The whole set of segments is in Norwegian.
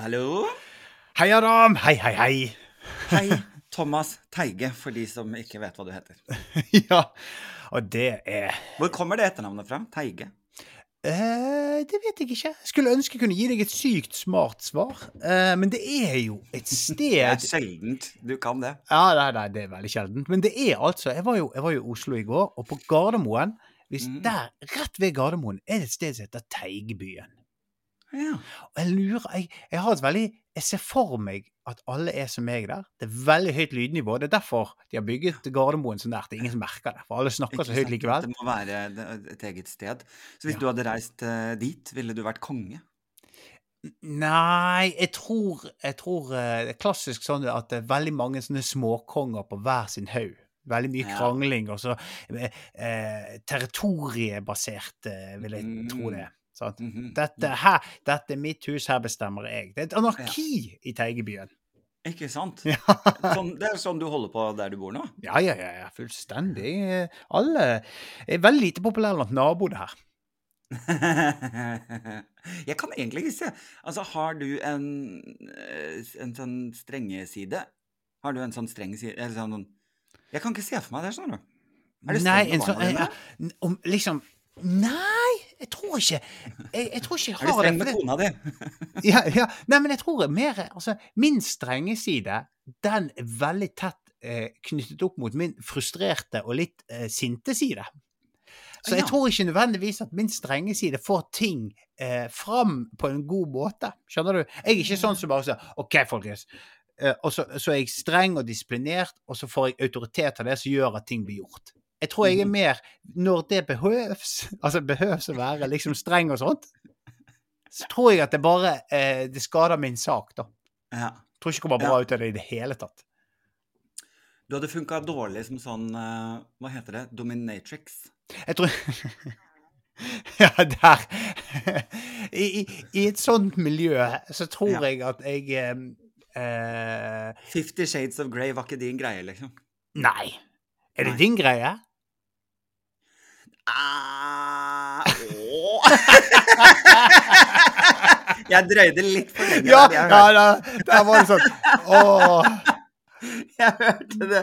Hallo. Hei, Adam. Hei, hei, hei. Hei, Thomas Teige, for de som ikke vet hva du heter. ja, og det er Hvor kommer det etternavnet fra? Teige? eh, Det vet jeg ikke. Skulle ønske jeg kunne gi deg et sykt smart svar. Eh, men det er jo et sted Det er sjeldent du kan det. Ja, nei, nei, det er veldig sjeldent. Men det er altså Jeg var jo, jeg var jo i Oslo i går, og på Gardermoen hvis mm. Der, rett ved Gardermoen, er det et sted som heter Teigebyen. Ja. Og jeg lurer jeg, jeg har et veldig Jeg ser for meg at alle er som meg der. Det er veldig høyt lydnivå. Det er derfor de har bygget Gardermoen så nært. Det er ingen som merker det. For alle snakker så høyt likevel. Det må være et eget sted. Så hvis Ja. du hadde reist eh, dit, ville du vært konge? Nei, jeg tror, jeg tror eh, det er klassisk sånn at det er veldig mange sånne småkonger på hver sin haug. Veldig mye krangling, og så eh, eh, territoriebasert, vil jeg tro det. Sant? -hmm. Dette, her, dette er mitt hus, her bestemmer jeg. Det er et anarki i Teigebyen. Ikke sant? Ja. Sånn, det er sånn du holder på der du bor nå? Ja, ja, ja, ja, fullstendig. Alle er veldig lite populære blant naboene her. Jeg kan egentlig ikke se Altså, har du en, eh, en sånn strengeside? Har du en sånn streng side Eller sånn Jeg kan ikke se for meg det, skjønner du. Er Nei, streng en sånn barna dine? eh, om, Liksom Nei, jeg tror ikke Jeg, jeg tror ikke jeg Er du streng med kona di? Ja, ja. Nei, men jeg tror mer Altså, min strenge side, den er veldig tett eh, knyttet opp mot min frustrerte og litt eh, sinte side. Så jeg Ja. tror ikke nødvendigvis at min strenge side får ting eh, fram på en god måte. Skjønner du? Jeg er ikke sånn som bare sier OK, folkens. Eh, og så, så er jeg streng og disiplinert, og så får jeg autoritet av det som gjør at ting blir gjort. Jeg tror jeg er Mhm. mer Når det behøves, altså behøves å være liksom streng og sånt, så tror jeg at det bare eh, Det skader min sak, da. Ja. Tror ikke det kommer bra ut av det i det hele tatt. Du hadde funka dårlig som sånn eh, Hva heter det? Dominatrix. Jeg tror Ja, der I, i, et sånt miljø så tror Ja. jeg at jeg Fifty eh, Fifty Shades of Grey var ikke din greie, liksom? Nei. Er det Nei. din greie? Jeg drøyde litt for lenge. Ja, der, ja, var det sånn Åh. Jeg hørte det.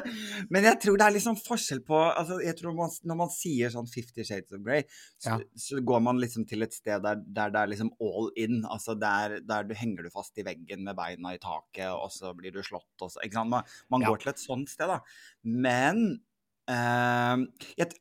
Men jeg tror det er liksom forskjell på altså jeg tror man, Når man sier sånn Fifty Shades of Grey, så, Ja. så går man liksom til et sted der, der det er liksom all in. Altså der, der du henger du fast i veggen med beina i taket, og så blir du slått. Og så? Man, man Ja. går til et sånt sted, da. Men eh,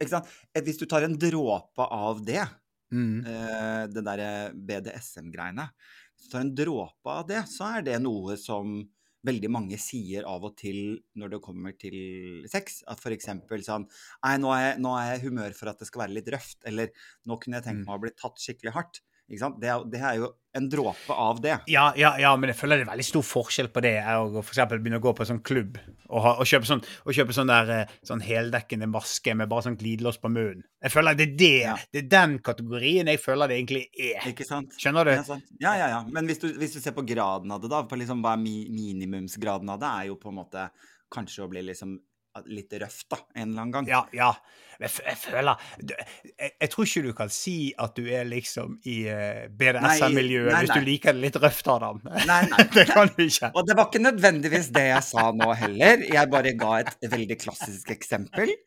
sant? Et, hvis du tar en dråpe av det, Mm. eh, det derre BDSM-greiene. Hvis du tar en dråpe av det, så er det noe som veldig mange sier av og til når det kommer til sex. At for eksempel sånn Nei, nå er, jeg, nå er jeg i humør for at det skal være litt røft. Eller nå kunne jeg tenkt Mm. meg å bli tatt skikkelig hardt. Det, er- det er jo en dråpe av det. Ja, ja, ja, men jeg føler det er veldig stor forskjell på det og eksempel begynne å gå på en sånn klubb og, ha, og kjøpe sånn, og kjøpe sånn der eh, sånn heldekkende maske med bare sånn glidelås på munnen. Jeg føler det er det, Ja. det er den kategorien jeg føler det egentlig er. Ikke sant? Skjønner du? Ja, ja, ja. Men hvis du, hvis du ser på graden av det, da, på liksom hva er minimumsgraden av det, er jo på en måte kanskje å bli liksom litt røft, da, en eller annen gang. Ja, ja. Jeg, jeg føler jeg, jeg tror ikke du kan si at du er liksom i uh, BDSM-miljøet hvis du liker det litt røft, Adam. Nei, nei. det kan du ikke. Og det var ikke nødvendigvis det jeg sa nå heller. Jeg bare ga et veldig klassisk eksempel.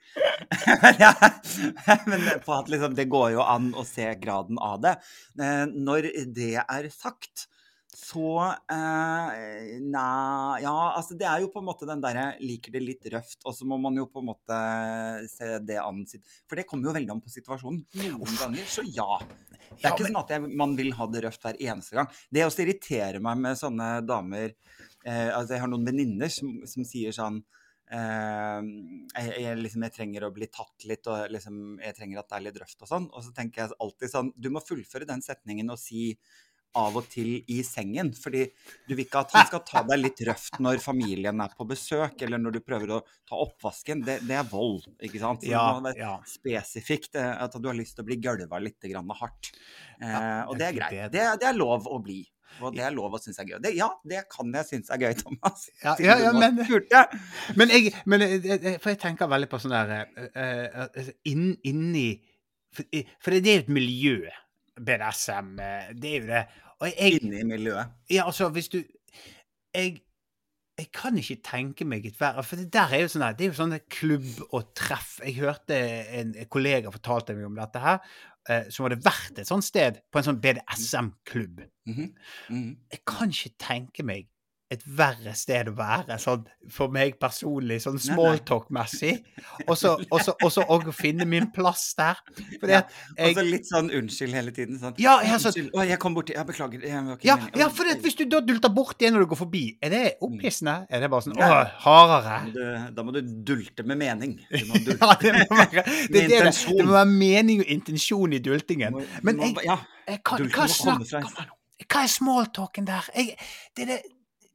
Ja, men på at liksom, det går jo an å se graden av det. Eh, Når det er sagt, så eh, Nei Ja, altså det er jo på en måte den derre liker det litt røft, og så må man jo på en måte se det an For det kommer jo veldig an på situasjonen. Noen ganger, så ja. Det er ikke sånn at jeg, man vil ha det røft hver eneste gang. Det også irriterer meg med sånne damer eh, Altså, jeg har noen venninner som, som sier sånn eh, jeg, jeg, liksom, jeg trenger å bli tatt litt, og liksom, jeg trenger at det er litt røft og sånn. Og så tenker jeg alltid sånn Du må fullføre den setningen og si av og til i sengen. Fordi du vil ikke at han skal ta deg litt røft når familien er på besøk, eller når du prøver å ta oppvasken. Det, det er vold, ikke sant? Så Ja, det må være ja. spesifikt eh, at du har lyst til å bli gølva litt grann hardt. Eh, Ja, og det er greit. Det, det er lov å bli. Og det er lov å synes er gøy. Det, ja, det kan jeg synes er gøy, Thomas. Ja, ja, men- Men jeg, men jeg, for jeg tenker veldig på sånn der uh, inn, Inni for, for det er jo et miljø. BDSM, eh, det er jo det. Og jeg, Inne i miljøet. ja, altså, hvis du Jeg, jeg kan ikke tenke meg et verre For det der er jo sånn her, det er jo sånn klubb og treff. Jeg hørte en kollega fortalte meg om dette her, eh, som hadde vært et sånt sted, på en sånn BDSM-klubb. Mhm, mhm. Jeg kan ikke tenke meg et verre sted å være, sånn for meg personlig, sånn smalltalk-messig. Og så òg finne min plass der. Fordi Ja, at Og så litt sånn unnskyld hele tiden. Sånn. Ja, jeg, så, Unnskyld. Å, jeg kom borti. Ja, beklager. Jeg ja, ja, for hvis du da dulter borti når du går forbi, er det opphissende? Er det bare sånn. Å, hardere? Da må du- Da må du dulte med mening. Dulte. Ja, det må være, det, det, det, det må være mening og intensjon i dultingen. Men jeg, jeg, ja, jeg kan, hva, hva om? Hva er smalltalken der? Jeg, det, er det,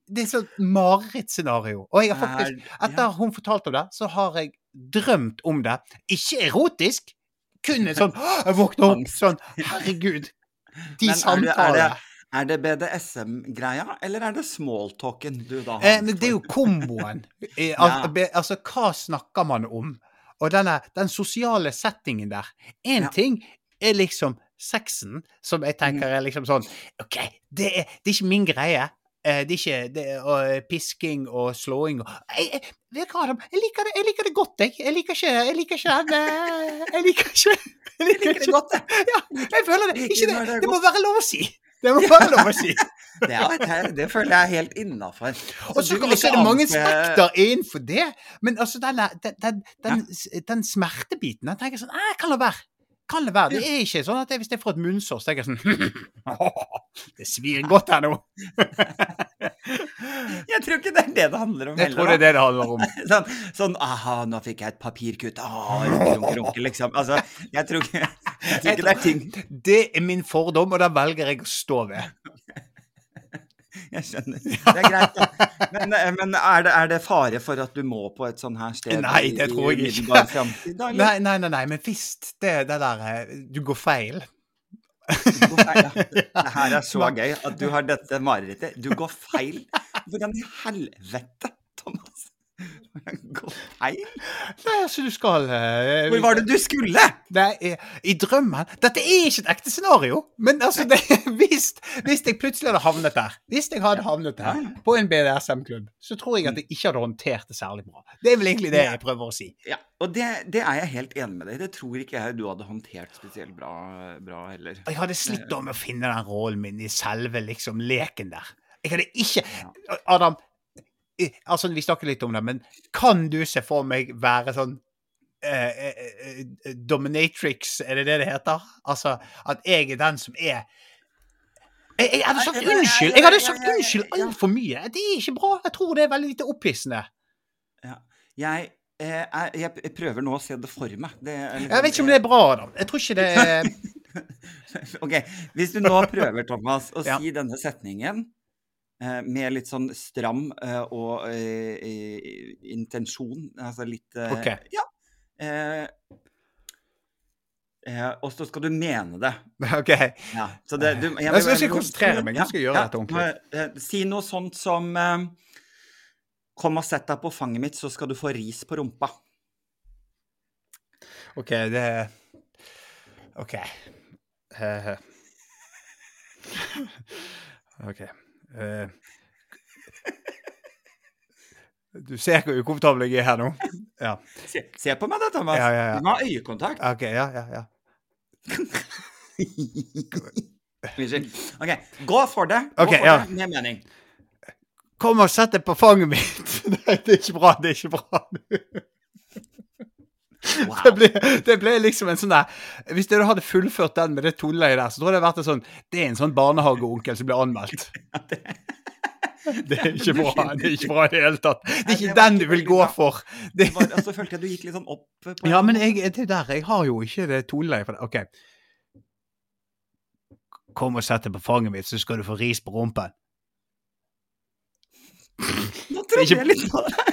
det er sånn marerittscenario. Og jeg har faktisk, er- etter hun fortalte om det, så har jeg drømt om det. Ikke erotisk, kun en sånn «Åh, Jeg våkner opp sånn Herregud. De Men er det- er det- samtalene. Er det BDSM-greia, eller er det smalltalken du da har? Eh, men det er jo komboen. Eh, al- Ja. Altså, hva snakker man om? Og denne, den sosiale settingen der. Én Ja. ting er liksom sexen, som jeg tenker er liksom sånn OK, det er, det er ikke min greie. Eh, Det er ikke det er, og, pisking og slåing og jeg, jeg? Jeg liker, det, jeg liker det godt, jeg. Jeg liker ikke Jeg liker ikke den eh, Jeg liker ikke Jeg liker det godt, jeg. Ja, jeg føler det. Ikke det det. må være lov å si. Det må være lov å si. Det, er, det, føler jeg er helt innafor. Og så er det mange spekter innenfor det. Men altså, den, den, den, den, den smertebiten Den tenker jeg sånn Jeg kan la være. Kan det være. Det er ikke sånn at jeg, hvis jeg får et munnsår, så tenker jeg sånn Det svir godt her nå. Jeg tror ikke det er det det handler om Jeg tror det er det det handler om. Sånn, sånn aha, nå fikk jeg et papirkutt. Ah, runke, runke, liksom. Altså, jeg tror ikke, jeg tror ikke det er ting Det er min fordom, og den velger jeg å stå ved. Jeg skjønner. Det er greit. Men, eh, men er, det, er det fare for at du må på et sånt her sted Nei, det tror jeg ikke. fremtid. Nei, nei, nei, nei, men hvis det, det der eh, Du går feil. Du går feil, ja. Det her er så gøy at du har dette marerittet. Du går feil. Hvordan i helvete, Thomas? Går? Nei, altså, du skal uh, Hvor var det du skulle? Det i, i drømmen Dette er ikke et ekte scenario, men altså det, hvis, hvis jeg plutselig hadde havnet der Hvis jeg hadde havnet der på en BDSM-klubb, så tror jeg at jeg ikke hadde håndtert det særlig bra. Det er vel egentlig det jeg prøver å si. Ja, og det, det er jeg helt enig med deg i. Det tror ikke jeg du hadde håndtert spesielt bra, bra heller. Jeg hadde slitt da med å finne den rollen min i selve liksom leken der. Jeg hadde ikke Adam, eh, altså vi snakker litt om det, men kan du se for meg være sånn eh, eh, eh, dominatrix, er det det det heter? Altså at jeg er den som er jeg, jeg hadde sagt unnskyld Jeg hadde sagt unnskyld altfor mye. Det er ikke bra. Jeg tror det er veldig lite opphissende. Ja. Jeg, eh, er, jeg prøver nå å se det for meg. Det liksom- Jeg vet ikke om det er bra, da. Jeg tror ikke det er Ok, Hvis du nå prøver, Thomas, å si denne setningen eh, med litt sånn stram eh, og eh, eh, intensjon, altså litt eh, Ok. Ja. Eh, eh, og så skal du mene det. OK. Ja, så det du, Jeg jeg skal konsentrere meg, jeg skal gjøre dette ordentlig. Eh, Si noe sånt som eh, Kom og sett deg på fanget mitt, så skal du få ris på rumpa. OK, det OK. Uh, OK. Eh, du ser hvor ukomfortabel jeg er her nå? Ja. Se, se på meg da, Thomas. Ja, ja, ja. Du må ha øyekontakt. OK, ja, ja, ja. Unnskyld. OK, gå for det. Gå okay, for ja. det med mening. Kom og sett deg på fanget mitt! Nei, det er ikke bra. Det er ikke bra. Wow. Det ble, det ble liksom en sånn der Hvis dere hadde fullført den med det toneleie der, så tror jeg det hadde vært en sånn Det er en sånn barnehageonkel som blir anmeldt. Det er ikke bra. Det er ikke bra i det hele tatt. Det er ikke den du vil gå for. Det, var, altså, følte jeg du gikk litt sånn opp på ja, men jeg, det der, jeg har jo ikke det det. OK. Kom og sett deg på fanget mitt, så skal du få ris på rumpen. Nå trodde jeg litt på det.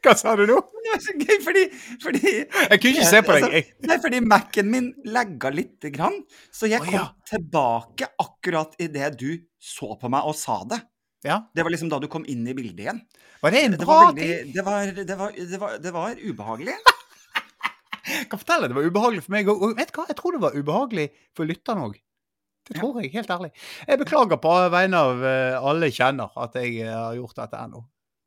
Hva sa du nå? Det var så gøy, fordi, fordi Jeg kunne ikke se på deg. Altså, Nei, fordi Mac-en min lagga lite grann, så jeg kom kom ja. tilbake akkurat idet du så på meg og sa det. ja. Det var liksom da du kom inn i bildet igjen. Var det en bra var, ting? det var, det var, det var, det var ubehagelig. Jeg kan fortelle, det var ubehagelig for meg òg. Og vet du hva, jeg tror det var ubehagelig for lytterne òg. Det tror jeg, helt ærlig. Jeg beklager på vegne av eh, alle kjenner at jeg eh, har gjort dette ennå.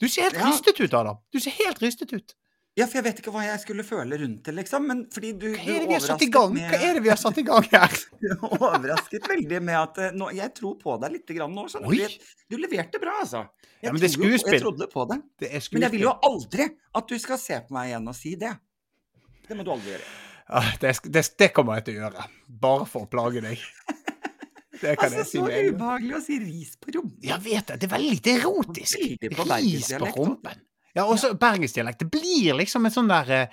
Du ser helt Ja. rystet ut, Adam. Du ser helt rystet ut. Ja, for jeg vet ikke hva jeg skulle føle rundt det, liksom. Men fordi du, Hva er det vi har satt i gang? med- Hva er det vi har satt i gang her? Du overrasket veldig med at eh, nå, Jeg tror på deg litt grann nå. skjønner du. Du leverte bra, altså. Jeg Ja, men det er skuespill. Jeg trodde på deg. Det er Men jeg vil jo aldri at du skal se på meg igjen og si det. Det må du aldri gjøre. Ja, Det, det, det kommer jeg til å gjøre. Bare for å plage deg. Det kan Altså, jeg si så med en gang. ubehagelig å si ris på rumpen. Jeg vet det. Det er veldig lite erotisk. Veldig på Ris på rumpen. Ja, også bergensdialekt. Det blir liksom en sånn der eh,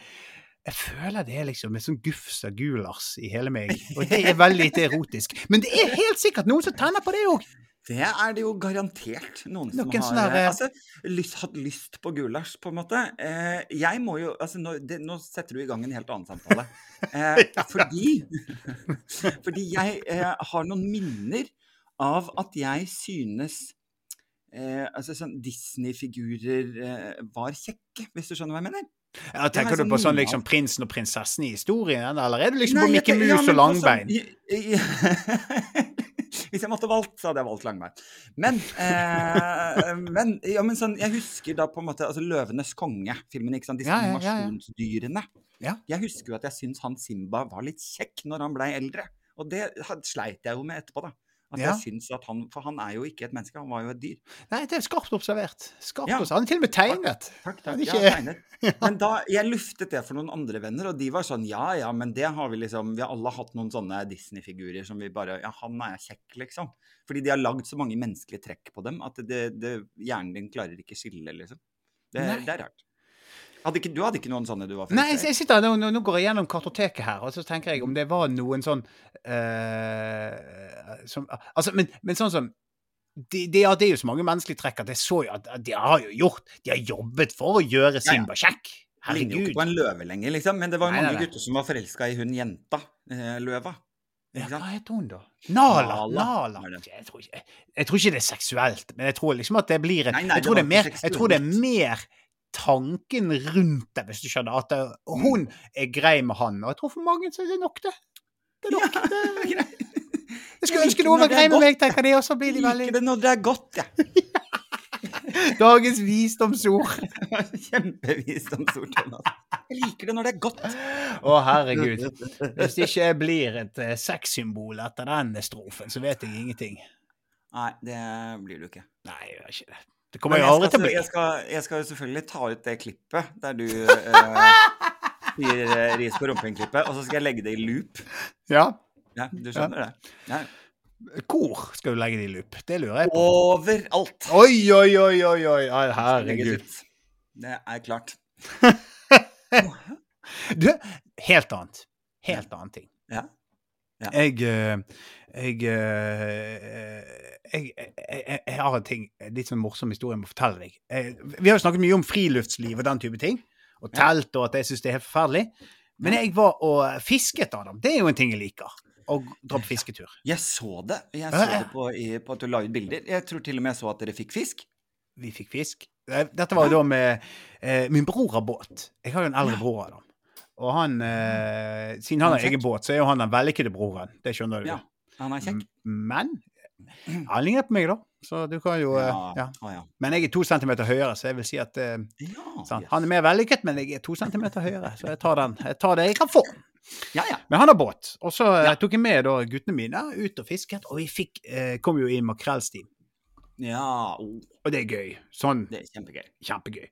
Jeg føler det er liksom en sånn gufs av gulars i hele meg. Og det er veldig lite erotisk. Men det er helt sikkert noen som tenner på det òg. Det er det jo garantert noen som har sånne eh, altså, lyst, hatt lyst på gulasj, på en måte. Eh, jeg må jo altså, nå, det, nå setter du i gang en helt annen samtale. Eh, fordi Fordi jeg eh, har noen minner av at jeg synes eh, altså sånn Disney-figurer eh, var kjekke, hvis du skjønner hva jeg mener? Ja, tenker du på sånn sånn liksom prinsen og prinsessen i historien, eller er du liksom Nei, på Mikke Mus ja, og langbein? sånn- Langbein? i- Hvis jeg måtte valgt, så hadde jeg valgt Langbein. Men, eh, men, ja, men sånn, jeg husker da på en måte altså 'Løvenes konge', filmen, ikke sant? Disse Ja, animasjonsdyrene. Jeg husker jo at jeg syns han Simba var litt kjekk når han blei eldre. Og det sleit jeg jo med etterpå, da. At Ja. jeg syns at han For han er jo ikke et menneske, han var jo et dyr. Nei, det er skarpt observert. Skarpt Ja. Han er til og med tegnet. Takk, Men takk. ikke- Ja, tegnet. Men da, jeg luftet det for noen andre venner, og de var sånn ja ja, men det har vi liksom Vi har alle hatt noen sånne Disney-figurer som vi bare Ja, han er kjekk, liksom. Fordi de har lagd så mange menneskelige trekk på dem at det, det, hjernen din klarer ikke skille, liksom. Det, det er rart. Hadde ikke, du hadde ikke noen sånne du var Nei, jeg, sitter, nå, nå går jeg gjennom kartoteket her, og så tenker jeg om det var noen sånn uh, som, Altså, men, men sånn som de, de, ja, det er jo så mange menneskelige trekk at jeg så jo at de har jo gjort De har jobbet for å gjøre. Simba kjekk. Ligner jo ikke på en løve lenger, liksom. Men det var jo Nei, nei, mange nei. gutter som var forelska i hun jenta, eh, løva. Ja, hva heter hun, da? Nala. Nala, Nala. Jeg tror, ikke, jeg tror ikke det er seksuelt, men jeg tror liksom at det blir en Nei, nei, jeg, det tror det er mer, jeg tror det er mer tanken rundt det, hvis du skjønner. At det, hun er grei med han. Og jeg tror for mange så er det nok, det. Det er nok. det, greit. jeg skulle ønske noen var grei med meg, tenker de, og så blir de veldig liker det når det er godt, jeg. Dagens visdomsord. Kjempevisdomsord, Thomas. Jeg liker det når det er godt. Å, herregud. Hvis det ikke blir et uh, sexsymbol etter den strofen, så vet jeg ingenting. Nei, det blir du ikke. Nei, jeg gjør ikke det. Det kommer jeg jeg aldri til å bli. jeg, skal, jeg skal jo selvfølgelig ta ut det klippet der du eh, sier eh, ris på rumpen-klippet, og så skal jeg legge det i loop. Ja. Ja, du skjønner det? Ja. Hvor skal du legge det i loop? Det lurer jeg på. Overalt. Oi, oi, oi, oi, oi. Herregud. Det er klart. Du, helt annet. Helt annen ting. Ja. Ja. Jeg eh, jeg, eh, jeg, jeg, jeg jeg har en ting, litt sånn morsom historie jeg må fortelle deg. Eh, Vi har jo snakket mye om friluftsliv og den type ting. Og telt, og at jeg syns det er helt forferdelig. Men jeg var og fisket, Adam. Det er jo en ting jeg liker. Å dra på fisketur. Jeg så det. Jeg så det på, på at du la ut bilder. Jeg tror til og med jeg så at dere fikk fisk. Vi fikk fisk. Eh, Dette var jo da med eh, Min bror har båt. Jeg har jo en eldre bror. Adam. Og han eh, Siden han har Han egen båt, så er jo han den vellykkede broren. Det skjønner du. Ja. Han er kjekk. Men han ligner på meg, da. Så du kan jo eh, Ja. ja. Å, ja. Men jeg er to centimeter høyere, så jeg vil si at eh, sant? yes. Han er mer vellykket, men jeg er to centimeter høyere. Så jeg tar den. Jeg tar det jeg kan få. ja, ja. Men han har båt. Og så eh, tok jeg med da guttene mine ut og fisket, og vi fikk, eh, kom jo i makrellstim. ja oh, Og det er gøy. Sånn det er kjempegøy. kjempegøy.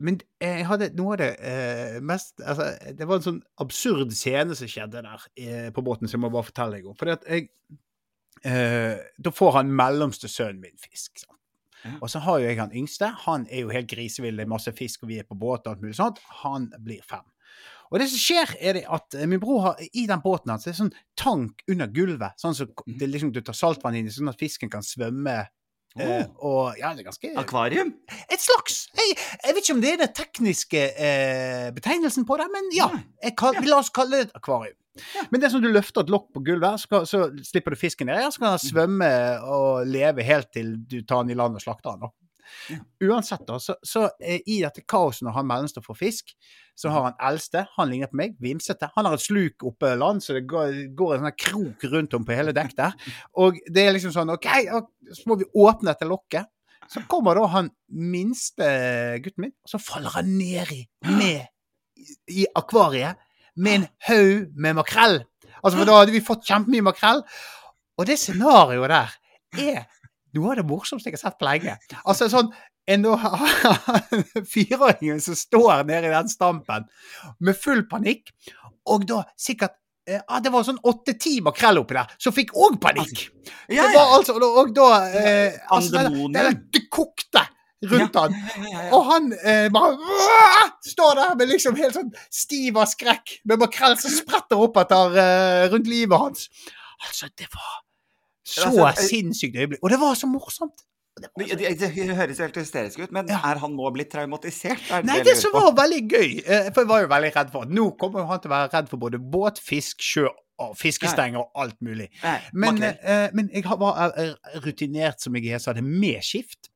Men eh, jeg hadde noe av det eh, mest altså, Det var en sånn absurd scene som skjedde der eh, på båten, som jeg må bare fortelle deg om. Fordi at jeg eh, Da får han mellomste sønnen min fisk. Sant? Ja. Og så har jo jeg han yngste. Han er jo helt grisevill, det er masse fisk, og vi er på båt og alt mulig sånt. Han blir fem. Og det som skjer, er det at eh, min bror har i den båten hans det er sånn tank under gulvet. Sånn så Mhm. liksom, du tar saltvann inn i, sånn at fisken kan svømme. Åh, og ja, det er ganske akvarium? et slags jeg, jeg vet ikke om det er den tekniske eh, betegnelsen på det, men ja. Kall, La oss kalle det et akvarium. Ja. Men det som du løfter et lokk på gulvet, så, så slipper du fisken ned, så kan Mm. den svømme og leve helt til du tar den i land og slakter den. Uansett, da, så, så eh, i dette kaoset når han mellomste får fisk, så har han eldste, han ligner på meg, vimsete. Han har et sluk oppe land, så det går, går en sånn krok rundt om på hele dekk der. Og det er liksom sånn OK, så må vi åpne dette lokket. Så kommer da han minste gutten min, og så faller han nedi med i akvariet med en haug med makrell. Altså, for da hadde vi fått kjempemye makrell. Og det scenarioet der er noe av det morsomste jeg har sett på lenge. Altså sånn en fireåringen som står nede i den stampen med full panikk, og da sikkert eh, ah, Det var sånn åtte-ti makrell oppi der, som fikk òg panikk. Ja, Det var altså, og da eh, altså, det, det, det kokte rundt han. Ja, ja, ja. Og han eh, bare «Åh!» står der med liksom helt sånn stiv av skrekk, med makrell som spretter opp etter eh, rundt livet hans. Altså, det var så Altså, eh, sinnssykt øyeblikk. Og det var så morsomt. Det så... Det, det, det høres helt hysterisk ut, men Ja. er han nå blitt traumatisert? Er Nei, det som var veldig gøy eh, For jeg var jo veldig redd for nå kommer han til å være redd for både båt, fisk, sjø og fiskestenger og alt mulig. Nei, Men, makrell. eh, men jeg var eh, rutinert som jeg er, så hadde med skift.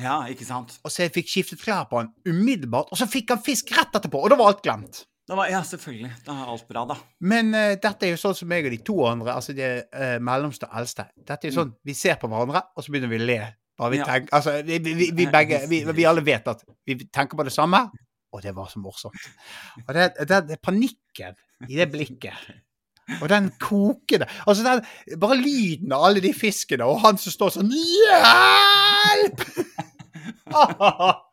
Ja, ikke sant. Og så jeg fikk skiftet klær på han umiddelbart, og så fikk han fisk rett etterpå, og da var alt glemt. Var, ja, selvfølgelig. Da er alt bra, da. Men uh, dette er jo sånn som meg og de to andre, altså de uh, mellomste og eldste. Dette er jo sånn, Vi ser på hverandre, og så begynner vi å le. Bare vi, Ja. tenker, altså, vi, vi, vi, begge vi alle vet at vi tenker på det samme, og det var så morsomt. Og det, det, det panikken i det blikket. Og den kokende Altså den, Bare lyden av alle de fiskene, og han som står sånn Hjelp!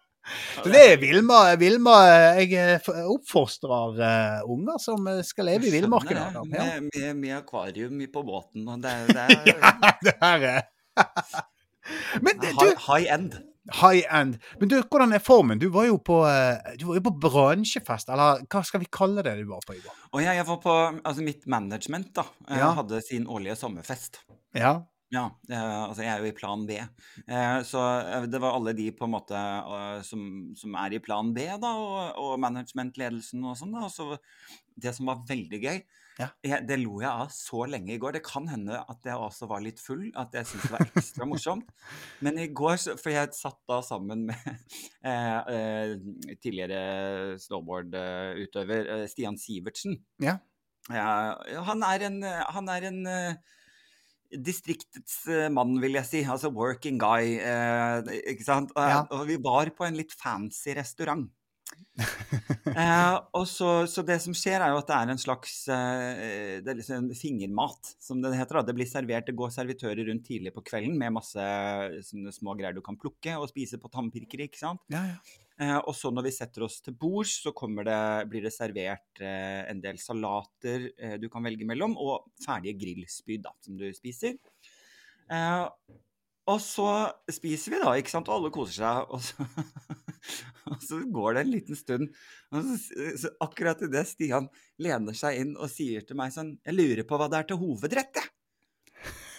Så det er Vilma, Vilma Jeg eh, oppfostrer uh, unger som eh, skal leve i villmarken. Ja. Med, med, med akvarium på båten, og det, det er det her er Men du, high, end. high end. Men du, hvordan er formen? Du var jo på, du var jo på bransjefest, eller hva skal vi kalle det du var på i går? Og jeg, jeg var på Altså, mitt management da, Ja. hadde sin årlige sommerfest. Ja. Ja, eh, altså jeg er jo i plan B. Eh, så eh, det var alle de på en måte som, som er i plan B, da, og, og managementledelsen og sånn. da, og så Det som var veldig gøy, Ja. jeg, det lo jeg av så lenge i går. Det kan hende at jeg også var litt full, at jeg syntes det var ekstra morsomt. Men i går, for jeg satt da sammen med eh, eh, tidligere snowboardutøver eh, Stian Sivertsen. Ja. Ja, han er en, han er en eh, distriktets eh, mann, vil jeg si. Altså working guy. Eh, ikke sant? Og, Ja. og vi var på en litt fancy restaurant. eh, og så, så det som skjer, er jo at det er en slags eh, Det er liksom fingermat, som det heter. da. Det blir servert, det går servitører rundt tidlig på kvelden med masse sånne små greier du kan plukke og spise på tannpirkere. ikke sant? Ja, ja. Eh, og så når vi setter oss til bords, så det, blir det servert eh, en del salater eh, du kan velge mellom, og ferdige grillspyd da, som du spiser. Og så spiser vi da, ikke sant, og alle koser seg. Og så, og så går det en liten stund, og så, så akkurat idet Stian lener seg inn og sier til meg sånn Jeg lurer på hva det er til hovedrett, jeg.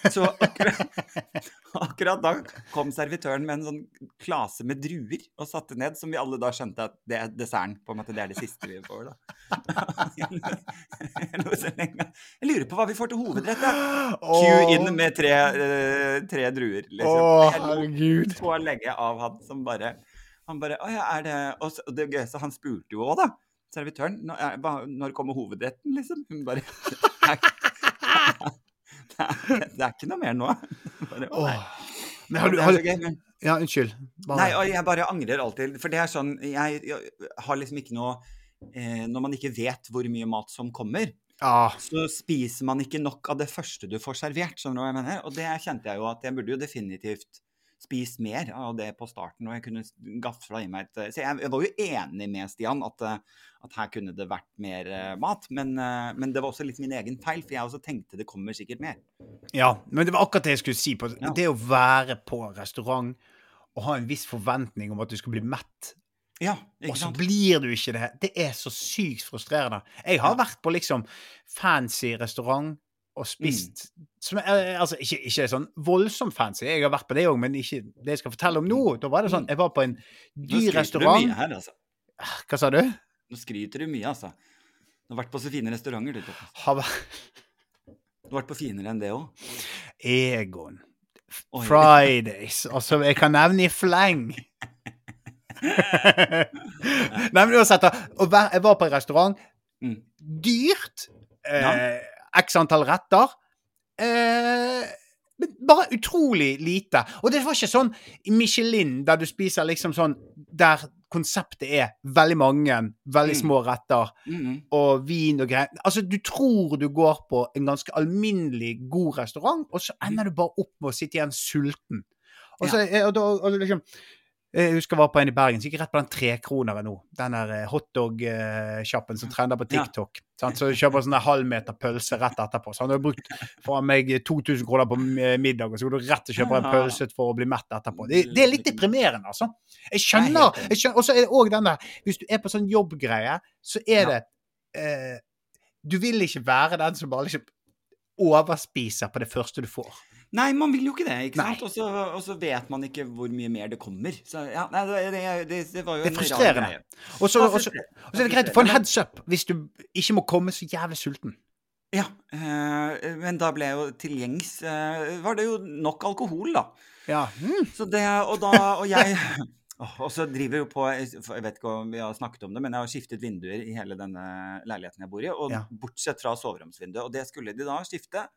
Så akkurat, akkurat da kom servitøren med en sånn klase med druer og satte ned, som vi alle da skjønte at det er desserten. på en måte, Det er det siste vi får, da. Jeg. Jeg lurer på hva vi får til hovedrett. Ja. Q inn med tre, eh, tre druer, liksom. Jeg herregud. så lenge av han som bare Han bare Å ja, er det Og det gøyeste, han spurte jo òg, da. Servitøren. Når, når kommer hovedretten, liksom? Hun bare Det er, det er, ikke noe mer nå. Bare, å, Men har du, har gøy, Ja, unnskyld. Bare- Nei, og jeg bare angrer alltid. For det er sånn Jeg, jeg har liksom ikke noe eh, Når man ikke vet hvor mye mat som kommer, Ja. så spiser man ikke nok av det første du får servert. Som jeg mener? Og det kjente jeg jo at jeg burde jo definitivt spist mer av det på starten. Og jeg kunne gafla i meg et Så jeg, jeg var jo enig med Stian at, eh, at her kunne det vært mer eh, mat. Men, eh, men det var også litt min egen feil, for jeg også tenkte det kommer sikkert mer. ja. Men det var akkurat det jeg skulle si. På, Ja. Det å være på restaurant og ha en viss forventning om at du skal bli mett, Ja, og så blir du ikke det. Det er så sykt frustrerende. Jeg har vært på liksom fancy restaurant og spist som, eh, Altså ikke, ikke sånn voldsomt fancy, jeg har vært på det òg, men ikke det jeg skal fortelle om nå. Da var det sånn Jeg var på en Nå dyr skryter du restaurant. mye her, altså. Hva sa du? Nå skryter du mye, altså. Du har vært på så fine restauranter, du. Har Du har vært på finere enn det òg. Egon. Fridays. Altså, jeg kan nevne i fleng. Nei, men uansett, Jeg var på en restaurant. Mm. Dyrt. Eh, Ja. X antall retter. Eh, bare utrolig lite. Og det var ikke sånn Michelin, der du spiser liksom sånn Der konseptet er veldig mange veldig Mm. små retter Mhm. og vin og greier. Altså, du tror du går på en ganske alminnelig god restaurant, og så ender du bare opp med å sitte igjen sulten. Og så, ja. og da, og liksom, jeg husker jeg var på en i Bergen, så gikk jeg rett på den trekroneren nå. Den der eh, hotdog-sjappen som trender på TikTok. Ja. Så kjøper sånn halvmeter pølse rett etterpå. Så han har brukt for meg 2000 kroner på eh, middag, og så går du rett og kjøper en pølse for å bli mett etterpå. Det, det er litt deprimerende, altså. Jeg er skjønner. skjønner og så er det òg den der Hvis du er på sånn jobbgreie, så er det eh, Du vil ikke være den som bare liksom overspiser på det første du får. Nei, man vil jo ikke det, ikke Nei. sant? Og så, vet man ikke hvor mye mer det kommer. Så ja, nei, det, det, det, var jo Det er frustrerende. og så er det greit å få en heads up hvis du ikke må komme så jævlig sulten. Ja, øh, men da ble jo til gjengs øh, Var det jo nok alkohol, da. Ja. Mm. Så det, og da, og jeg Og så driver jo på Jeg vet ikke om vi har snakket om det, men jeg har skiftet vinduer i hele denne leiligheten jeg bor i. Og Ja. bortsett fra soveromsvinduet. Og det skulle de da skifte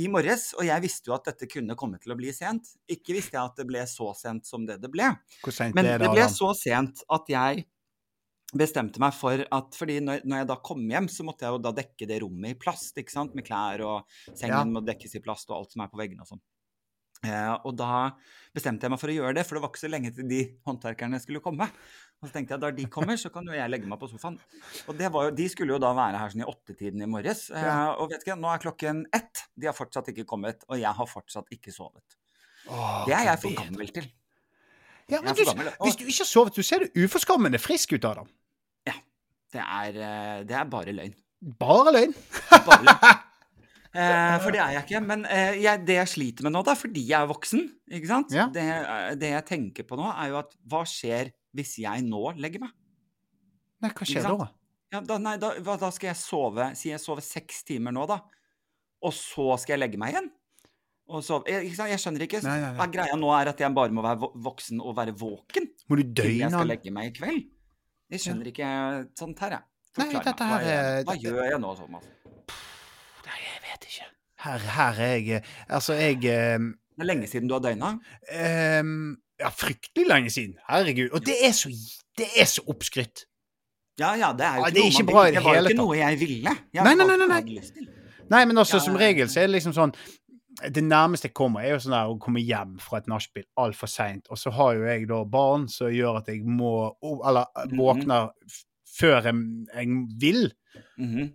i morges. Og jeg visste jo at dette kunne komme til å bli sent. Ikke visste jeg at det ble så sent som det det ble. Hvor sent Men det det? ble så sent at jeg bestemte meg for at fordi når, når jeg da kom hjem, så måtte jeg jo da dekke det rommet i plast, ikke sant? Med klær og sengen Ja. må dekkes i plast og alt som er på veggene og sånn. Eh, og da bestemte jeg meg for å gjøre det, for det var ikke så lenge til de håndverkerne skulle komme. Og så tenkte jeg da de kommer, så kan jo jeg legge meg på sofaen. Og det var jo, de skulle jo da være her sånn i åttetiden i morges. Eh, og vet ikke, nå er klokken ett. De har fortsatt ikke kommet, og jeg har fortsatt ikke sovet. Åh, Det er jeg for gammel til. Ja, men du, gammel, og- hvis du ikke har sovet, så ser du uforskammende frisk ut av dem. Det er, eh, det er bare løgn. Bare løgn. Bare løgn. Eh, for det er jeg ikke. Men eh, jeg, det jeg sliter med nå, da, fordi jeg er voksen, ikke sant? Ja. Det, eh, det jeg tenker på nå, er jo at hva skjer hvis jeg nå legger meg? Nei, hva skjer da? Ja, da, nei, da, da skal jeg sove Si jeg sover seks timer nå, da. Og så skal jeg legge meg igjen? Og sove. Jeg, sant? jeg skjønner ikke. Nei, nei, nei. Greia nå er at jeg bare må være voksen og være våken Må du til jeg skal legge meg i kveld. Jeg skjønner ikke sånt her, jeg. Forklar meg. Hva, hva gjør jeg nå, Thomas? Vet ikke. Her, her er jeg Altså, jeg eh, Det er lenge siden du har døgna. Um, Ja, fryktelig lenge siden. Herregud. Og det er så, det er så oppskrytt. Ja, ja, det er jo ikke, er noe ikke bra i det Det var jo ikke noe jeg ville. Jeg Nei, nei, nei, nei, nei. Nei, men altså, Ja, som regel så er det liksom sånn Det nærmeste jeg kommer, er jo sånn der å komme hjem fra et nachspiel altfor seint. Og så har jo jeg da barn som gjør at jeg må Eller våkner våkner -hmm. før jeg, jeg vil. Mhm.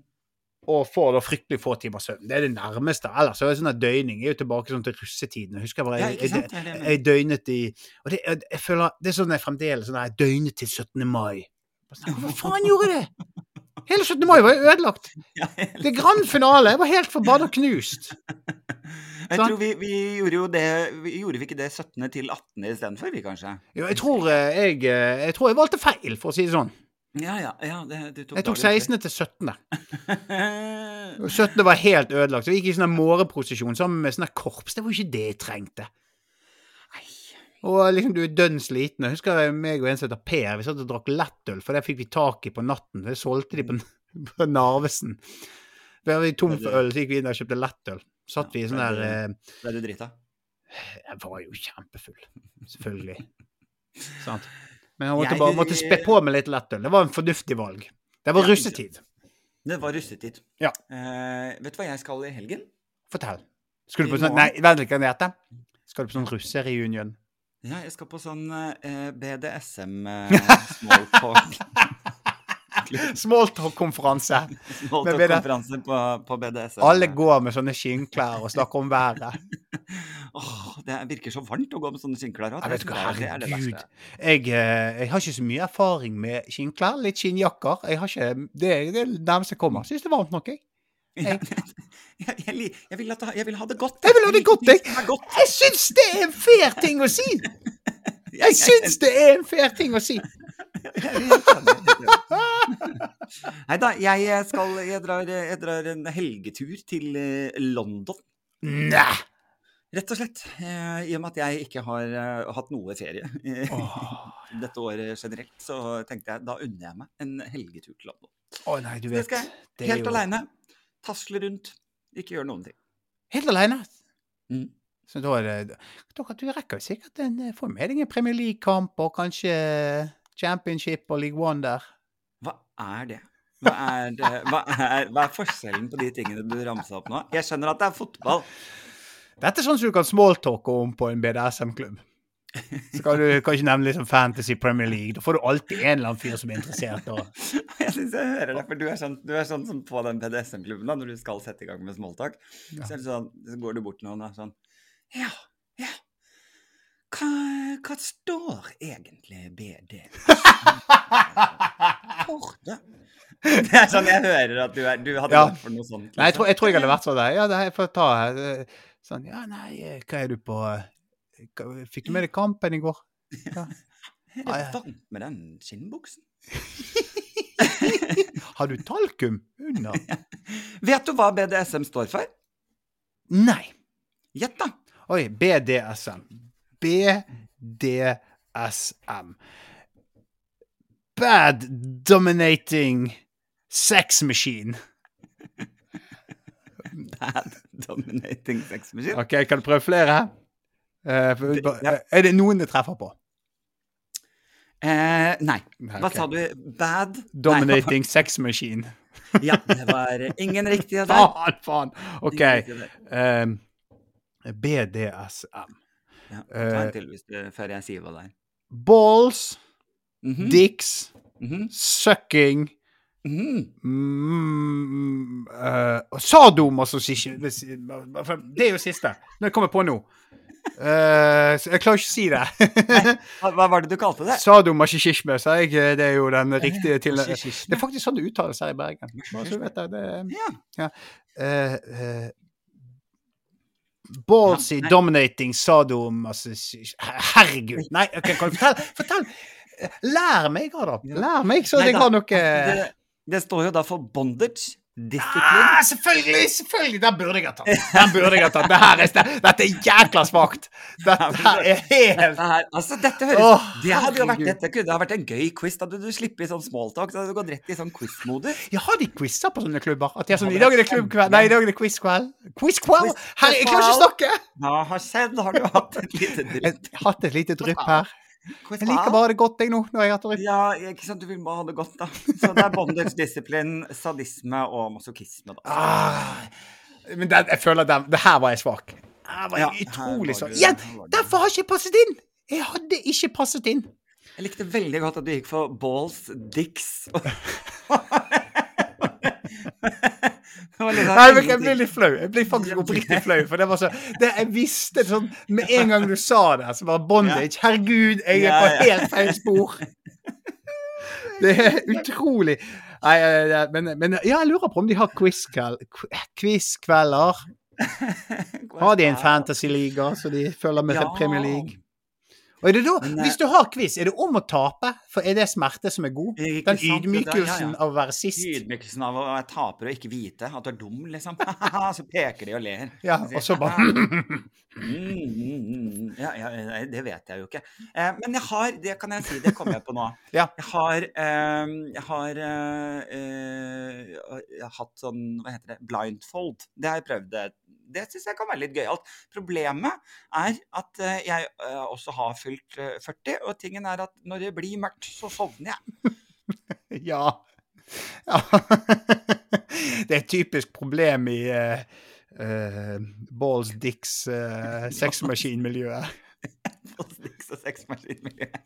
Og får da fryktelig få timer søvn. Det er det nærmeste. Ellers er det sånn at døgning er jo tilbake sånn til russetiden. Jeg husker bare jeg, jeg, jeg jeg døgnet i Og det, jeg, jeg føler Det er sånn jeg fremdeles sånn jeg døgnet til 17. mai. Sånn, Hva faen gjorde jeg det? Hele 17. mai var jo ødelagt. Det er grand finale. Jeg var helt forbanna knust. Jeg tror vi, vi gjorde jo det vi, Gjorde vi ikke det 17. til 18. istedenfor, vi kanskje? Jo, jeg tror eh, jeg, eh, jeg tror jeg valgte feil, for å si det sånn. Ja, ja. ja det, det tok Jeg tok 16. til 17. 17. var helt ødelagt. Så jeg gikk i sånn her sammen med sånn korps. Det var jo ikke det jeg trengte. Nei. Og liksom du er dønn sliten. Jeg husker jeg, meg og en som heter Per, vi satt og drakk lettøl, for det fikk vi tak i på natten. Det solgte de på, på Narvesen. Var vi tom for øl, så gikk vi inn og kjøpte lettøl. Satt vi i sånn der eh, Ble du drita? Jeg var jo kjempefull. Selvfølgelig. Sant. Men jeg måtte Jeg- bare måtte spe på med litt lettøl. Det var en fornuftig valg. Det var russetid. Det var russetid. Ja. Uh, vet du hva jeg skal i helgen? Fortell. Skal du på sånn Nei, vent litt, kan jeg gjette? Skal du på sånn russereunion? Ja, jeg skal på sånn uh, BDSM eh, small talk. Smalltalk-konferanse. Small Men BD talk-konferanse på, på BDSM. Alle går med sånne skinnklær og snakker om været. Åh, det virker så varmt å gå med sånne skinnklær. Jeg vet ikke, er- det er det herregud. Jeg, eh, jeg har ikke så mye erfaring med skinnklær. Litt skinnjakker. Jeg har ikke, det, det er det nærmeste jeg kommer. Syns det er varmt nok, jeg. Jeg, jeg, jeg, jeg, vil at, jeg vil ha det godt. Jeg vil ha det godt, jeg. Det. Jeg syns det er en fair ting å si! Jeg syns det er en fair ting å si! Nei da, jeg skal Jeg drar, jeg drar en helgetur til eh, London. Nei! Rett og slett. Eh, I og med at jeg ikke har eh, hatt noe ferie oh. Dette året generelt, så tenkte jeg da unner jeg meg en helgetur til London. Å nei, du vet. det skal jeg. Helt jo- aleine. Tasle rundt. Ikke gjøre noen ting. Helt alene. Mm. Så da det da, Du rekker jo sikkert en formering en Premier League-kamp og kanskje Championship og League One der. Hva er det? Hva er, det? Hva, er, hva er forskjellen på de tingene du ramsa opp nå? Jeg skjønner at det er fotball. Dette er sånn som du kan smalltalke om på en BDSM-klubb. Så kan du kanskje nevne sånn Fantasy Premier League. Da får du alltid en eller annen fyr som er interessert. Og... Jeg synes jeg hører det, for du er sånn, du er sånn som på den BDSM-klubben da, når du skal sette i gang med smalltalk. Ja. Så, sånn, så går du bort til noen og er sånn ja. Hva, hva står egentlig BD for? det?» Det er sånn jeg hører at du, er, du hadde Ja. gått for noe sånt. Nei, jeg tror, jeg tror jeg hadde liksom. vært sånn der. Ja, det jeg får ta her. Sånn, ja, nei, eh, hva er du på eh, Fikk du med deg kampen i går? Ja. Er det varmt med den skinnbuksen? Har du talkum under? Vet du hva BDSM står for? Nei. Gjett, da. Oi, BDSM. BDSM. Bad Dominating Sex Machine. Bad dominating sex machine. OK, kan du prøve flere? Eh. Er det noen det treffer på? Eh, nei. Hva okay. sa du? Bad? Dominating Sex Machine. Ja, det var ingen riktige der. Faen, faen! OK. Um, BDSM. Ja, ta Eh, en til hvis du, før jeg sier hva det er. Balls, Mhm, dicks, mhm, sucking mhm. mm, uh, og Det er jo siste. når jeg kommer på nå. Uh, jeg klarer ikke å si det. Hva, hva var det du kalte det? Sadomasochisme, sa jeg. Det er jo den riktige til... Det er faktisk sånn det uttales her i Bergen. Bare så du vet det. det Ja. Eh, eh, Ballsy, Ja, dominating dominating, altså, Herregud! Nei, okay, kan du fortelle? fortell. Lær meg, Adolf. Lær meg, så Nei jeg har noe Det, det står jo da for bondage, discipline Ah, selvfølgelig! selvfølgelig, Den burde jeg ha tatt. Den burde jeg ha tatt. Det her er, dette er jækla svakt. Dette er helt Dette her, altså, dette høres oh, Det hadde vært. Dette kunne vært en gøy quiz. Da hadde du sluppet sånn smalltalk. Så hadde du gått rett i sånn quiz-modus. Ja, har de quizer på sånne klubber? At de er sånn, I dag er det klubbkveld. Nei, i dag er det quizkveld. Quizkveld? Herre, jeg klarer ikke å snakke! Hva har skjedd? Har du hatt et lite Jeg drypp? har hatt et lite drypp her. Jeg liker bare det godt, jeg, nå. når jeg har. Ja, ikke sant. Du vil bare ha det godt, da. Så det er bondage, disiplin, sadisme og masochisme, da. Ah, men det, jeg føler at det her var jeg svak. Her var Ja, jeg utrolig svak. du- Derfor har jeg ikke passet inn! Jeg hadde ikke passet inn. Jeg likte veldig godt at du gikk for balls, dicks Nei, men jeg blir litt flau. Jeg blir faktisk oppriktig flau. For det var så det, Jeg visste sånn Med en gang du sa det, så var bondage Herregud, jeg er på helt feil spor. Det er utrolig. Nei, eh, men, men ja, jeg lurer på om de har quiz-kvelder. Har de en fantasy-liga så de følger med til Ja. Premier League? Og er det da, Men, eh, Hvis du har quiz, er det om å tape? For er det smerte som er god? Den ydmykelsen ja, ja. av å være sist? Ydmykelsen av å være taper og ikke vite at du er dum, liksom. så peker de og ler. Ja, og så bare Mm, mm, mm. Ja, ja, det vet jeg jo ikke. Eh, men jeg har, det kan jeg si, det kommer jeg på nå. Jeg har, eh, jeg har eh, jeg har hatt sånn, hva heter det, blindfold. Det har jeg prøvd. Det, syns jeg kan være litt gøyalt. Problemet er at eh, jeg eh, også har fylt eh, 40, og tingen er at når det blir mørkt, så sovner jeg. Ja. ja. Det er et typisk problem i uh, uh, Balls Dicks uh, sexmaskinmiljøet. på og sexmaskinmiljøet.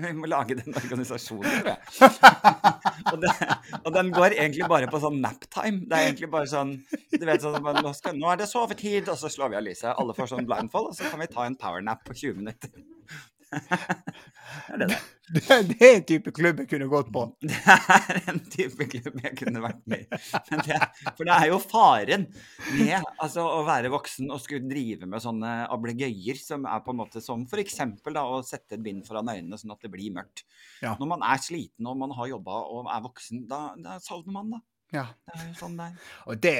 Vi må lage den organisasjonen, tror jeg. Og, det, og den går egentlig bare på sånn naptime. Det er egentlig bare sånn du vet sånn, nå, skal, nå er det sovetid, og så slår vi av lyset. Alle får sånn blindfold, og så kan vi ta en powernap på 20 minutter. Det er det det. Det, det er en type klubb jeg kunne gått på. Det er en type klubb jeg kunne vært med i. Men det, for det er jo faren med altså, å være voksen og skulle drive med sånne ablegøyer som er på en måte som f.eks. å sette et bind foran øynene sånn at det blir mørkt. Ja. Når man er sliten og man har jobba og er voksen, da, da savner man, da. Ja. Det er jo sånn det er. Og det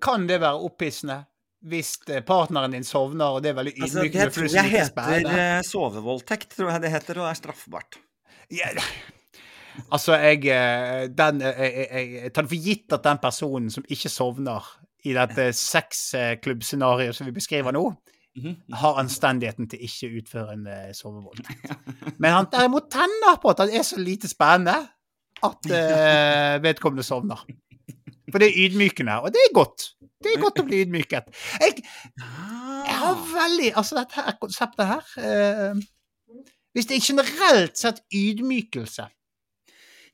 Kan det være opphissende? Hvis eh, partneren din sovner, og det er veldig Altså, det tror jeg heter eh, sovevoldtekt, tror jeg det heter, og er straffbart. Ja, altså, jeg, eh, den, jeg, jeg, jeg tar det for gitt at den personen som ikke sovner i dette sexklubbscenarioet som vi beskriver nå, Mhm. har anstendigheten til ikke å utføre en sovevoldtekt. Men han derimot tenner på at han er så lite spennende at uh, vedkommende sovner. For det er ydmykende, og det er godt. Det er godt å bli ydmyket. Jeg, jeg har Ah. veldig Altså, dette her konseptet her eh, Hvis det er generelt sett ydmykelse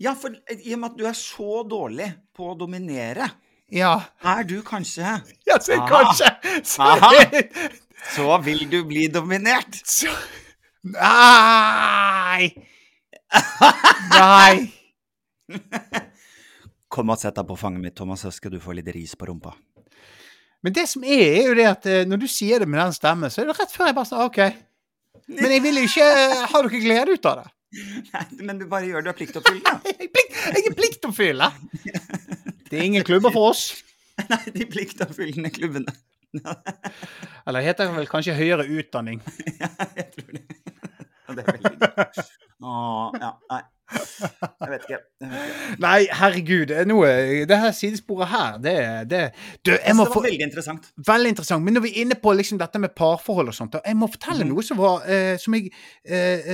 Ja, for i og med at du er så dårlig på å dominere, Ja, er du kanskje ja så kanskje så, Aha. Så vil du bli dominert. så, Nei! Nei! Kom og sett deg på fanget mitt, Thomas, så skal du få litt ris på rumpa. Men det som er, er jo det at eh, når du sier det med den stemmen, så er det rett før jeg bare sier OK. Men jeg vil jo ikke ha dere glede ut av det. Nei, men du bare gjør det Du pliktoppfyllende. Er, plikt, jeg er pliktoppfyllende! Det er ingen klubber for oss. Nei, de pliktoppfyllende klubbene. Eller det heter vel kanskje høyere utdanning. Ja, jeg tror det. Det er veldig gøy. Å, ja, nei. Jeg vet ikke. Jeg vet ikke. Nei, herregud. Det, er noe, det her sidesporet her, det, det Du, jeg må det få var veldig interessant. Veldig interessant. Men når vi er inne på liksom dette med parforhold og sånt, da, jeg må fortelle mm. noe som var eh, Som jeg eh,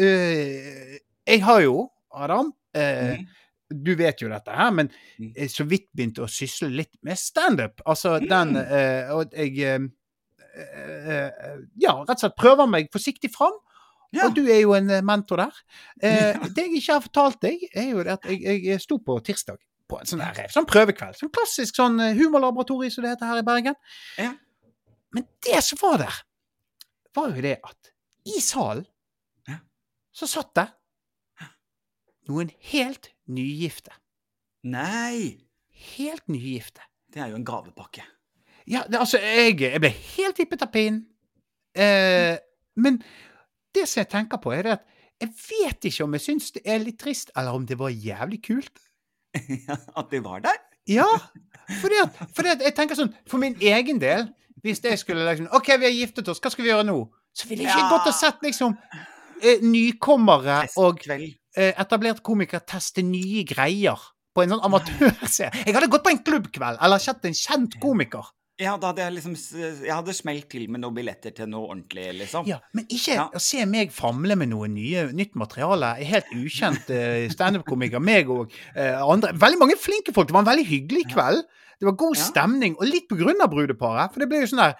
eh, Jeg har jo, Adam eh, Mhm. Du vet jo dette her, men Mhm. eh, så vidt begynte å sysle litt med standup. Altså den Mhm. eh, Og jeg eh, Ja, rett og slett prøver meg forsiktig fram. Ja. Og du er jo en eh, mentor der. Eh, Det jeg ikke har fortalt deg, er jo at jeg, jeg sto på tirsdag på en sånn, der, sånn prøvekveld. Sånn klassisk sånn eh, humorlaboratorium som det heter her i Bergen. Ja. Men det som var der, var jo det at i salen Ja. så satt det noen helt nygifte. Nei! Helt nygifte. Det er jo en gavepakke. Ja, det, altså, jeg, jeg ble helt vippet av pinnen. Eh, men det som jeg tenker på, er det at jeg vet ikke om jeg syns det er litt trist, eller om det var jævlig kult. At det var der? Ja, fordi at, fordi at jeg tenker sånn, for min egen del, hvis jeg skulle liksom OK, vi har giftet oss, hva skal vi gjøre nå? Så ville jeg ikke Ja. gått og sett liksom eh, nykommere og etablert eh, etablerte komikere teste nye greier på en sånn amatørserie. Jeg hadde gått på en klubbkveld, eller sett en kjent komiker. Ja, da hadde jeg liksom Jeg hadde smelt til med noen billetter til noe ordentlig, liksom. Ja, Men ikke Ja. å se meg famle med noe nye, nytt materiale. Helt ukjent uh, standup-komiker. Meg og eh, andre. Veldig mange flinke folk. Det var en veldig hyggelig kveld. Det var god stemning, og litt på grunn av brudeparet. For det ble jo sånn der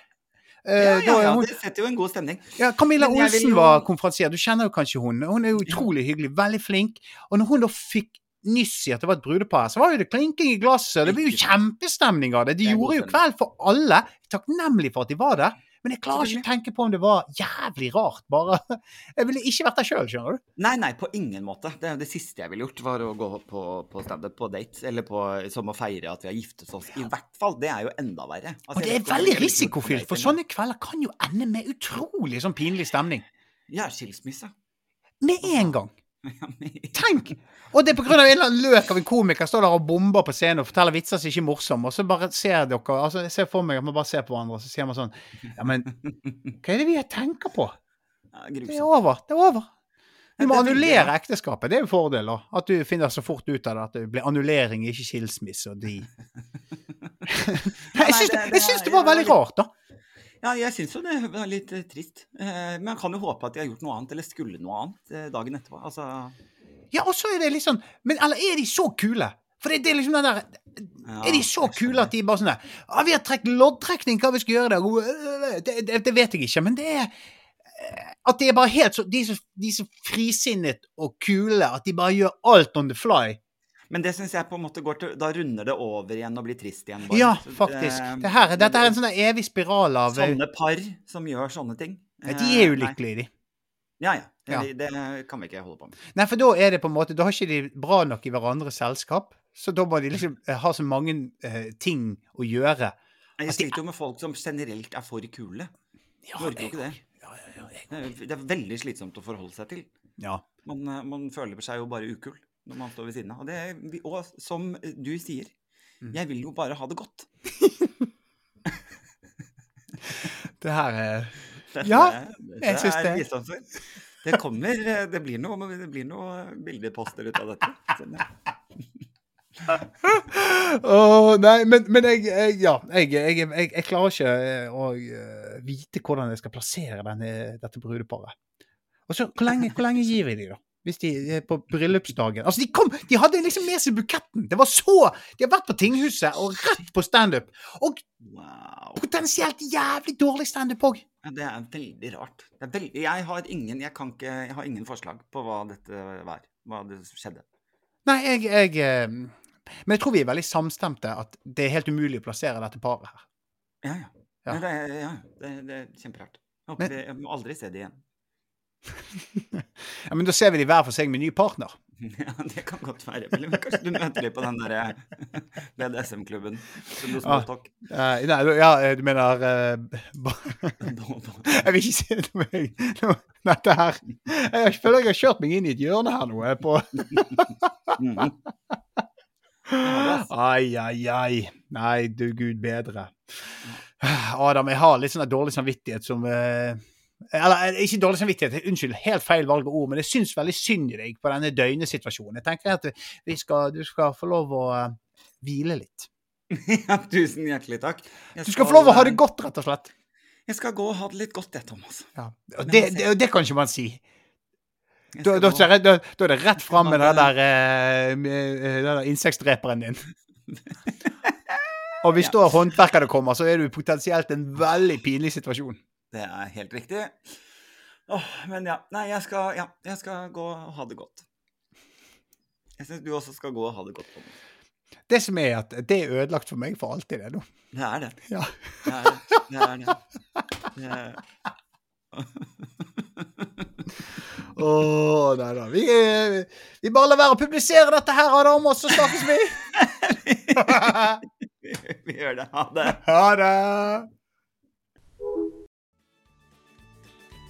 eh, Ja, ja, er ja, det setter jo en god stemning. ja, Camilla Olsen jo- var konferansier. Du kjenner jo kanskje hun. Hun er jo utrolig hyggelig. Veldig flink. Og når hun da fikk nyss i at det var et brudepar, så var jo det klinking i glasset. Det ble jo kjempestemning av det. De gjorde jo kveld for alle. Takknemlig for at de var der. Men jeg klarer ikke å tenke på om det var jævlig rart. Bare Jeg ville ikke vært der sjøl, skjønner du. Nei, nei, på ingen måte. Det det siste jeg ville gjort, var å gå på, på standup på date. Eller på, som å feire at vi har giftet oss. I hvert fall. Det er jo enda verre. Altså, Og det er veldig risikofylt, for sånne kvelder kan jo ende med utrolig sånn pinlig stemning. Ja, skilsmisse. Med en gang. Tenk! Og det er av en eller annen løk av en komiker står der og bomber på scenen og forteller vitser som ikke er morsomme, og så bare ser dere altså Jeg ser for meg at man bare ser på hverandre, og så sier man sånn Ja, men hva er det vi tenker på? Ja, Det er over. Det er over. Du må er annullere ekteskapet. Det er jo fordeler. At du finner så fort ut av det at det blir annullering, ikke skilsmisse og de jeg syns det, det var veldig rart, da. Ja, jeg syns jo det var litt eh, trist. Eh, men man kan jo håpe at de har gjort noe annet, eller skulle noe annet, eh, dagen etterpå. Altså Ja, og så er det litt sånn Men eller er de så kule? For det, det er liksom den der ja, Er de så kule at de bare sånn der ah, 'Vi har trukket loddtrekning, hva vi skal gjøre der?' Det, det, det vet jeg ikke, men det er At de er bare helt så De er så, de er så frisinnet og kule at de bare gjør alt on the fly. Men det syns jeg på en måte går til Da runder det over igjen og blir trist igjen. bare. Ja, faktisk. eh, Det her, dette er en sånn evig spiral av eh, Sånne par som gjør sånne ting. De er jo Eh, de. Ja, ja. Det, Ja. det kan vi ikke holde på med. Nei, for da er det på en måte Da har ikke de bra nok i hverandres selskap. Så da må de liksom ha så mange uh, ting å gjøre. Jeg Altså, sliter jo med folk som generelt er for kule. Ja, Orker jo ikke det. Ja, ja, Det er, veldig slitsomt å forholde seg til. ja. Man, man føler seg jo bare ukul når man står ved siden av. Og, det og som du sier, Mm. Jeg vil jo bare ha det godt. Det her er Dette, Ja, jeg syns det. visdomsord. Det kommer eh, Det blir noe, det blir noe bildeposter ut av dette. oh, nei, men, men jeg, jeg Ja, jeg, jeg, jeg, jeg klarer ikke eh, å eh, vite hvordan jeg skal plassere denne, dette brudeparet. Og så, hvor lenge, hvor lenge gir vi dem, da? Hvis de er på bryllupsdagen Altså, de kom! De hadde liksom med seg buketten! Det var så De har vært på tinghuset og rett på standup. Og Wow. potensielt jævlig dårlig standup òg. Ja, det er veldig rart. Det er veldig, jeg har ingen Jeg kan ikke Jeg har ingen forslag på hva dette var. Hva det skjedde. Nei, jeg, jeg eh, Men jeg tror vi er veldig samstemte at det er helt umulig å plassere dette paret her. Ja, ja. Ja. Det, er- ja, det, det er kjemperart. Håper Men- vi, aldri se det igjen. Ja, Men da ser vi de hver for seg med ny partner. Ja, det kan godt være. Men kanskje du møter dem på den der BDSM-klubben. Du Ah. Eh, nei, ja, eh, du mener uh, Jeg vil ikke si det til meg. Dette her Jeg føler jeg har kjørt meg inn i et hjørne her nå. På. Mhm. Ai, ai, ai. Nei, du gud bedre. Adam, jeg har litt sånn dårlig samvittighet som eh, Eller eh, ikke dårlig samvittighet, unnskyld, helt feil valg av ord, men jeg syns veldig synd i deg på denne døgnesituasjonen. Jeg tenker at vi skal, du skal få lov å eh, hvile litt. Ja, tusen hjertelig takk. Jeg Du skal få lov å ha det godt, rett og slett. Jeg skal gå og ha det litt godt, det, Thomas. Ja. Og det, det, det kan ikke man si. Da, da, da, da, er det rett fram med den der, eh, den der insektdreperen din. Og hvis da håndverkerne kommer, så er du potensielt en veldig pinlig situasjon. Det er helt riktig. Åh, men ja. Nei, jeg skal, ja, jeg skal gå og ha det godt. Jeg syns du også skal gå og ha det godt. Thomas. Det som er at det er ødelagt for meg for alltid, det nå. Det er det. Ja. Det er det. det, er det. det er... Å, nei da. Vi, eh, vi bare lar være å publisere dette her, Adam, og så snakkes vi. Vi gjør det. Ha det. Ha det.